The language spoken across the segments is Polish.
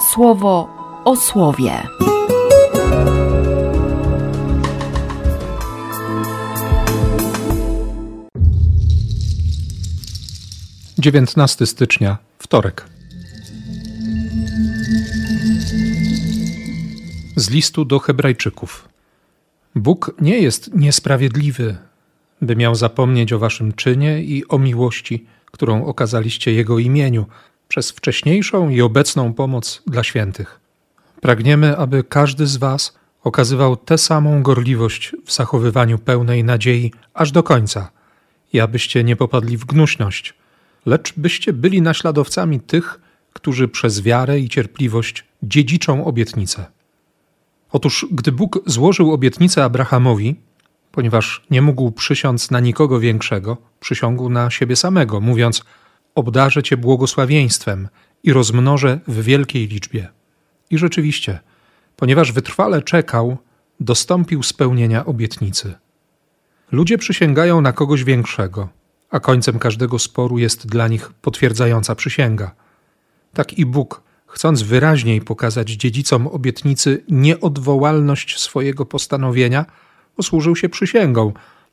słowo o słowie. Dziewiętnasty stycznia, wtorek. Z listu do Hebrajczyków. Bóg nie jest niesprawiedliwy, by miał zapomnieć o waszym czynie i o miłości, którą okazaliście Jego imieniu przez wcześniejszą i obecną pomoc dla świętych. Pragniemy, aby każdy z was okazywał tę samą gorliwość w zachowywaniu pełnej nadziei aż do końca i abyście nie popadli w gnuśność, lecz byście byli naśladowcami tych, którzy przez wiarę i cierpliwość dziedziczą obietnicę. Otóż, gdy Bóg złożył obietnicę Abrahamowi, ponieważ nie mógł przysiąc na nikogo większego, przysiągł na siebie samego, mówiąc: Obdarzę cię błogosławieństwem i rozmnożę w wielkiej liczbie. I rzeczywiście, ponieważ wytrwale czekał, dostąpił spełnienia obietnicy. Ludzie przysięgają na kogoś większego, a końcem każdego sporu jest dla nich potwierdzająca przysięga. Tak i Bóg, chcąc wyraźniej pokazać dziedzicom obietnicy nieodwołalność swojego postanowienia, posłużył się przysięgą,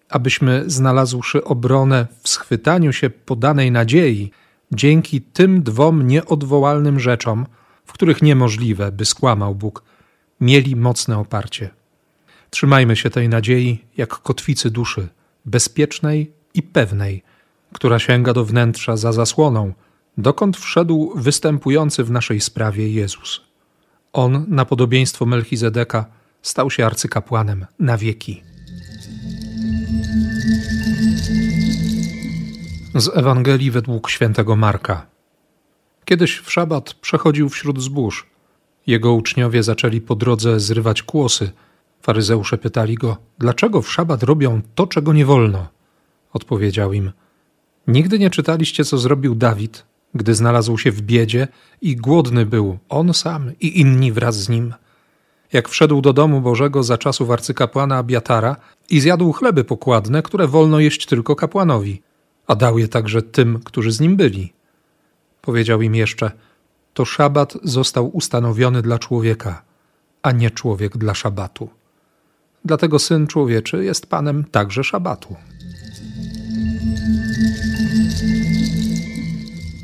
abyśmy, znalazłszy obronę w schwytaniu się podanej nadziei, dzięki tym dwom nieodwołalnym rzeczom, w których niemożliwe, by skłamał Bóg, mieli mocne oparcie. Trzymajmy się tej nadziei jak kotwicy duszy, bezpiecznej i pewnej, która sięga do wnętrza za zasłoną, dokąd wszedł występujący w naszej sprawie Jezus. On, na podobieństwo Melchizedeka, stał się arcykapłanem na wieki. Z Ewangelii według świętego Marka. Kiedyś w szabat przechodził wśród zbóż. Jego uczniowie zaczęli po drodze zrywać kłosy. Faryzeusze pytali go, dlaczego w szabat robią to, czego nie wolno? Odpowiedział im, nigdy nie czytaliście, co zrobił Dawid, gdy znalazł się w biedzie i głodny był on sam i inni wraz z nim – jak wszedł do domu Bożego za czasów arcykapłana Abiatara i zjadł chleby pokładne, które wolno jeść tylko kapłanowi, a dał je także tym, którzy z nim byli. Powiedział im jeszcze: To szabat został ustanowiony dla człowieka, a nie człowiek dla szabatu. Dlatego syn człowieczy jest panem także szabatu.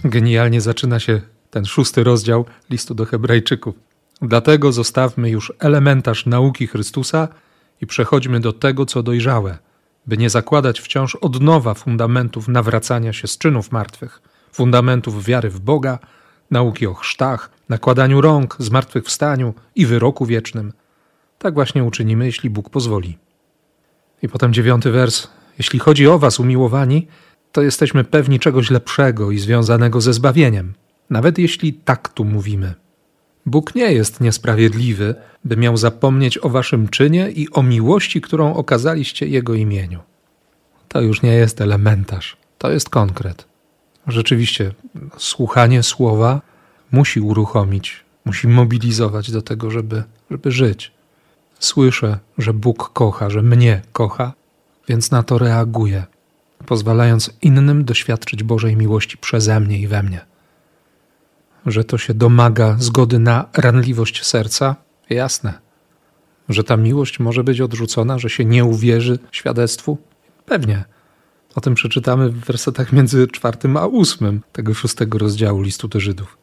Genialnie zaczyna się ten szósty rozdział listu do Hebrajczyków. Dlatego zostawmy już elementarz nauki Chrystusa i przechodźmy do tego, co dojrzałe, by nie zakładać wciąż od nowa fundamentów nawracania się z czynów martwych, fundamentów wiary w Boga, nauki o chrztach, nakładaniu rąk, zmartwychwstaniu i wyroku wiecznym. Tak właśnie uczynimy, jeśli Bóg pozwoli. I potem dziewiąty wers. Jeśli chodzi o Was, umiłowani, to jesteśmy pewni czegoś lepszego i związanego ze zbawieniem, nawet jeśli tak tu mówimy. Bóg nie jest niesprawiedliwy, by miał zapomnieć o waszym czynie i o miłości, którą okazaliście Jego imieniu. To już nie jest elementarz, to jest konkret. Rzeczywiście, słuchanie słowa musi uruchomić, musi mobilizować do tego, żeby, żeby żyć. Słyszę, że Bóg kocha, że mnie kocha, więc na to reaguję, pozwalając innym doświadczyć Bożej miłości przeze mnie i we mnie że to się domaga zgody na ranliwość serca? Jasne. Że ta miłość może być odrzucona, że się nie uwierzy świadectwu? Pewnie. O tym przeczytamy w wersetach między czwartym a ósmym tego szóstego rozdziału listu do Żydów.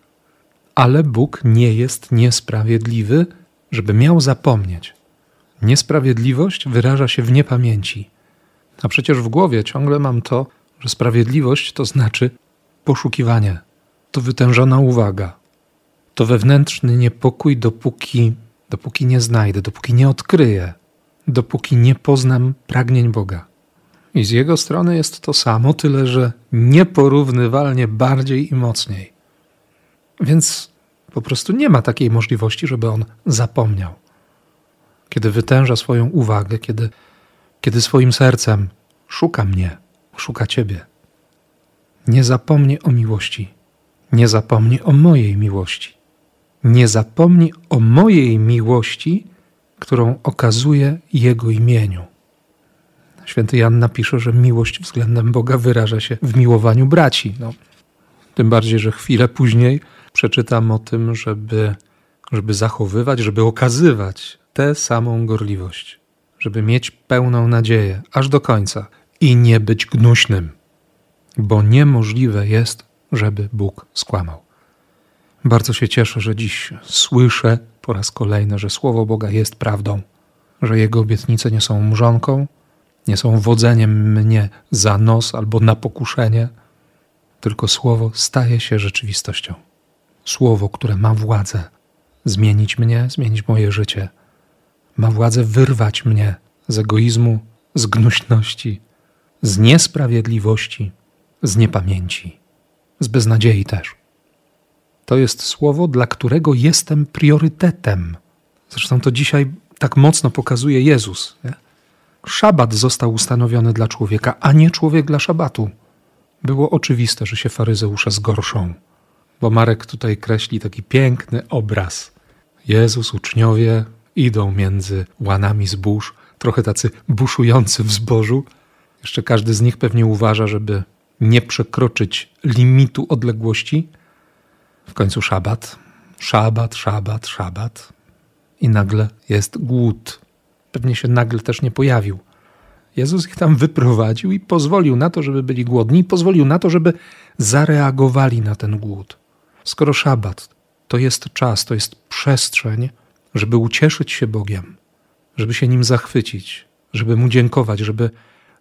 Ale Bóg nie jest niesprawiedliwy, żeby miał zapomnieć. Niesprawiedliwość wyraża się w niepamięci. A przecież w głowie ciągle mam to, że sprawiedliwość to znaczy poszukiwanie, to wytężona uwaga, to wewnętrzny niepokój, dopóki, dopóki nie znajdę, dopóki nie odkryję, dopóki nie poznam pragnień Boga. I z jego strony jest to samo, tyle że nieporównywalnie bardziej i mocniej. Więc po prostu nie ma takiej możliwości, żeby on zapomniał. Kiedy wytęża swoją uwagę, kiedy, kiedy swoim sercem szuka mnie, szuka Ciebie. Nie zapomni o miłości, nie zapomni o mojej miłości. Nie zapomni o mojej miłości, którą okazuje Jego imieniu. Święty Jan napisze, że miłość względem Boga wyraża się w miłowaniu braci. No, tym bardziej, że chwilę później przeczytam o tym, żeby żeby zachowywać, żeby okazywać tę samą gorliwość, żeby mieć pełną nadzieję aż do końca i nie być gnuśnym, bo niemożliwe jest, żeby Bóg skłamał. Bardzo się cieszę, że dziś słyszę po raz kolejny, że Słowo Boga jest prawdą, że Jego obietnice nie są mrzonką, nie są wodzeniem mnie za nos albo na pokuszenie, tylko Słowo staje się rzeczywistością. Słowo, które ma władzę zmienić mnie, zmienić moje życie, ma władzę wyrwać mnie z egoizmu, z gnuśności, z niesprawiedliwości, z niepamięci, z beznadziei też. To jest słowo, dla którego jestem priorytetem. Zresztą to dzisiaj tak mocno pokazuje Jezus. Nie? Szabat został ustanowiony dla człowieka, a nie człowiek dla szabatu. Było oczywiste, że się faryzeusze zgorszą, bo Marek tutaj kreśli taki piękny obraz. Jezus, uczniowie idą między łanami zbóż, trochę tacy buszujący w zbożu. Jeszcze każdy z nich pewnie uważa, żeby nie przekroczyć limitu odległości. W końcu szabat, szabat, szabat, szabat. I nagle jest głód. Pewnie się nagle też nie pojawił. Jezus ich tam wyprowadził i pozwolił na to, żeby byli głodni, pozwolił na to, żeby zareagowali na ten głód. Skoro szabat to jest czas, to jest przestrzeń, żeby ucieszyć się Bogiem, żeby się nim zachwycić, żeby mu dziękować, żeby,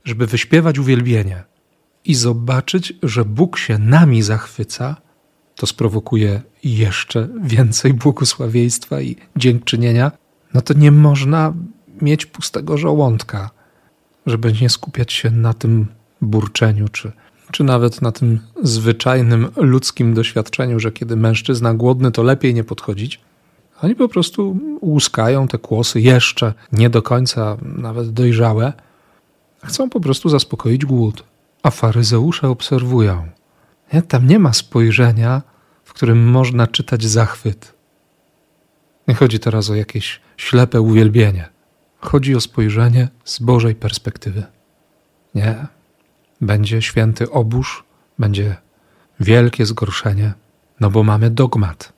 żeby wyśpiewać uwielbienie i zobaczyć, że Bóg się nami zachwyca, to sprowokuje jeszcze więcej błogosławieństwa i dziękczynienia, no to nie można mieć pustego żołądka, żeby nie skupiać się na tym burczeniu, czy, czy nawet na tym zwyczajnym ludzkim doświadczeniu, że kiedy mężczyzna głodny, to lepiej nie podchodzić. Oni po prostu łuskają te kłosy jeszcze nie do końca nawet dojrzałe. Chcą po prostu zaspokoić głód. A faryzeusze obserwują. Nie? Tam nie ma spojrzenia, w którym można czytać zachwyt. Nie chodzi teraz o jakieś ślepe uwielbienie. Chodzi o spojrzenie z Bożej perspektywy. Nie. Będzie święty obóz, będzie wielkie zgorszenie, no bo mamy dogmat.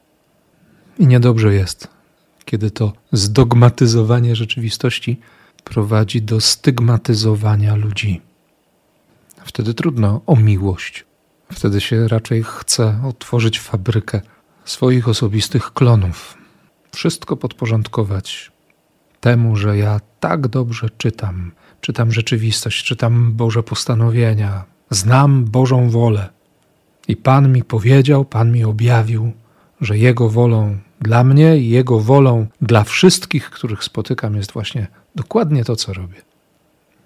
I niedobrze jest, kiedy to zdogmatyzowanie rzeczywistości prowadzi do stygmatyzowania ludzi. Wtedy trudno o miłość. Wtedy się raczej chce otworzyć fabrykę swoich osobistych klonów. Wszystko podporządkować temu, że ja tak dobrze czytam, czytam rzeczywistość, czytam Boże postanowienia, znam Bożą wolę. I Pan mi powiedział, Pan mi objawił, że Jego wolą dla mnie i Jego wolą dla wszystkich, których spotykam, jest właśnie dokładnie to, co robię.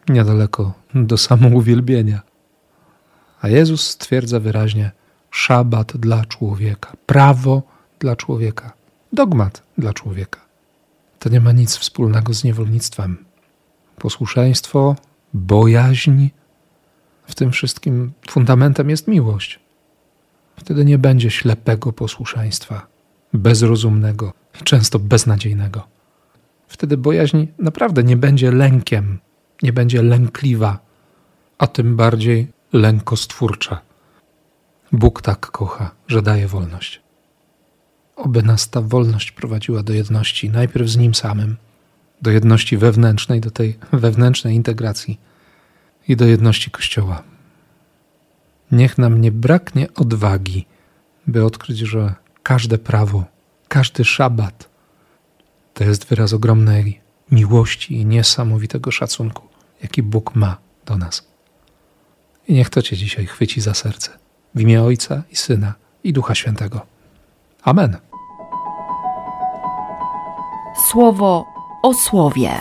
Niedaleko do samouwielbienia. A Jezus stwierdza wyraźnie: szabat dla człowieka, prawo dla człowieka, dogmat dla człowieka. To nie ma nic wspólnego z niewolnictwem. Posłuszeństwo, bojaźń, w tym wszystkim fundamentem jest miłość. Wtedy nie będzie ślepego posłuszeństwa, bezrozumnego, często beznadziejnego. Wtedy bojaźń naprawdę nie będzie lękiem, nie będzie lękliwa, a tym bardziej lękostwórcza. Bóg tak kocha, że daje wolność. Oby nas ta wolność prowadziła do jedności, najpierw z Nim samym, do jedności wewnętrznej, do tej wewnętrznej integracji i do jedności Kościoła. Niech nam nie braknie odwagi, by odkryć, że każde prawo, każdy szabat to jest wyraz ogromnej miłości i niesamowitego szacunku, jaki Bóg ma do nas. I niech to Cię dzisiaj chwyci za serce. W imię Ojca i Syna i Ducha Świętego. Amen. Słowo o słowie.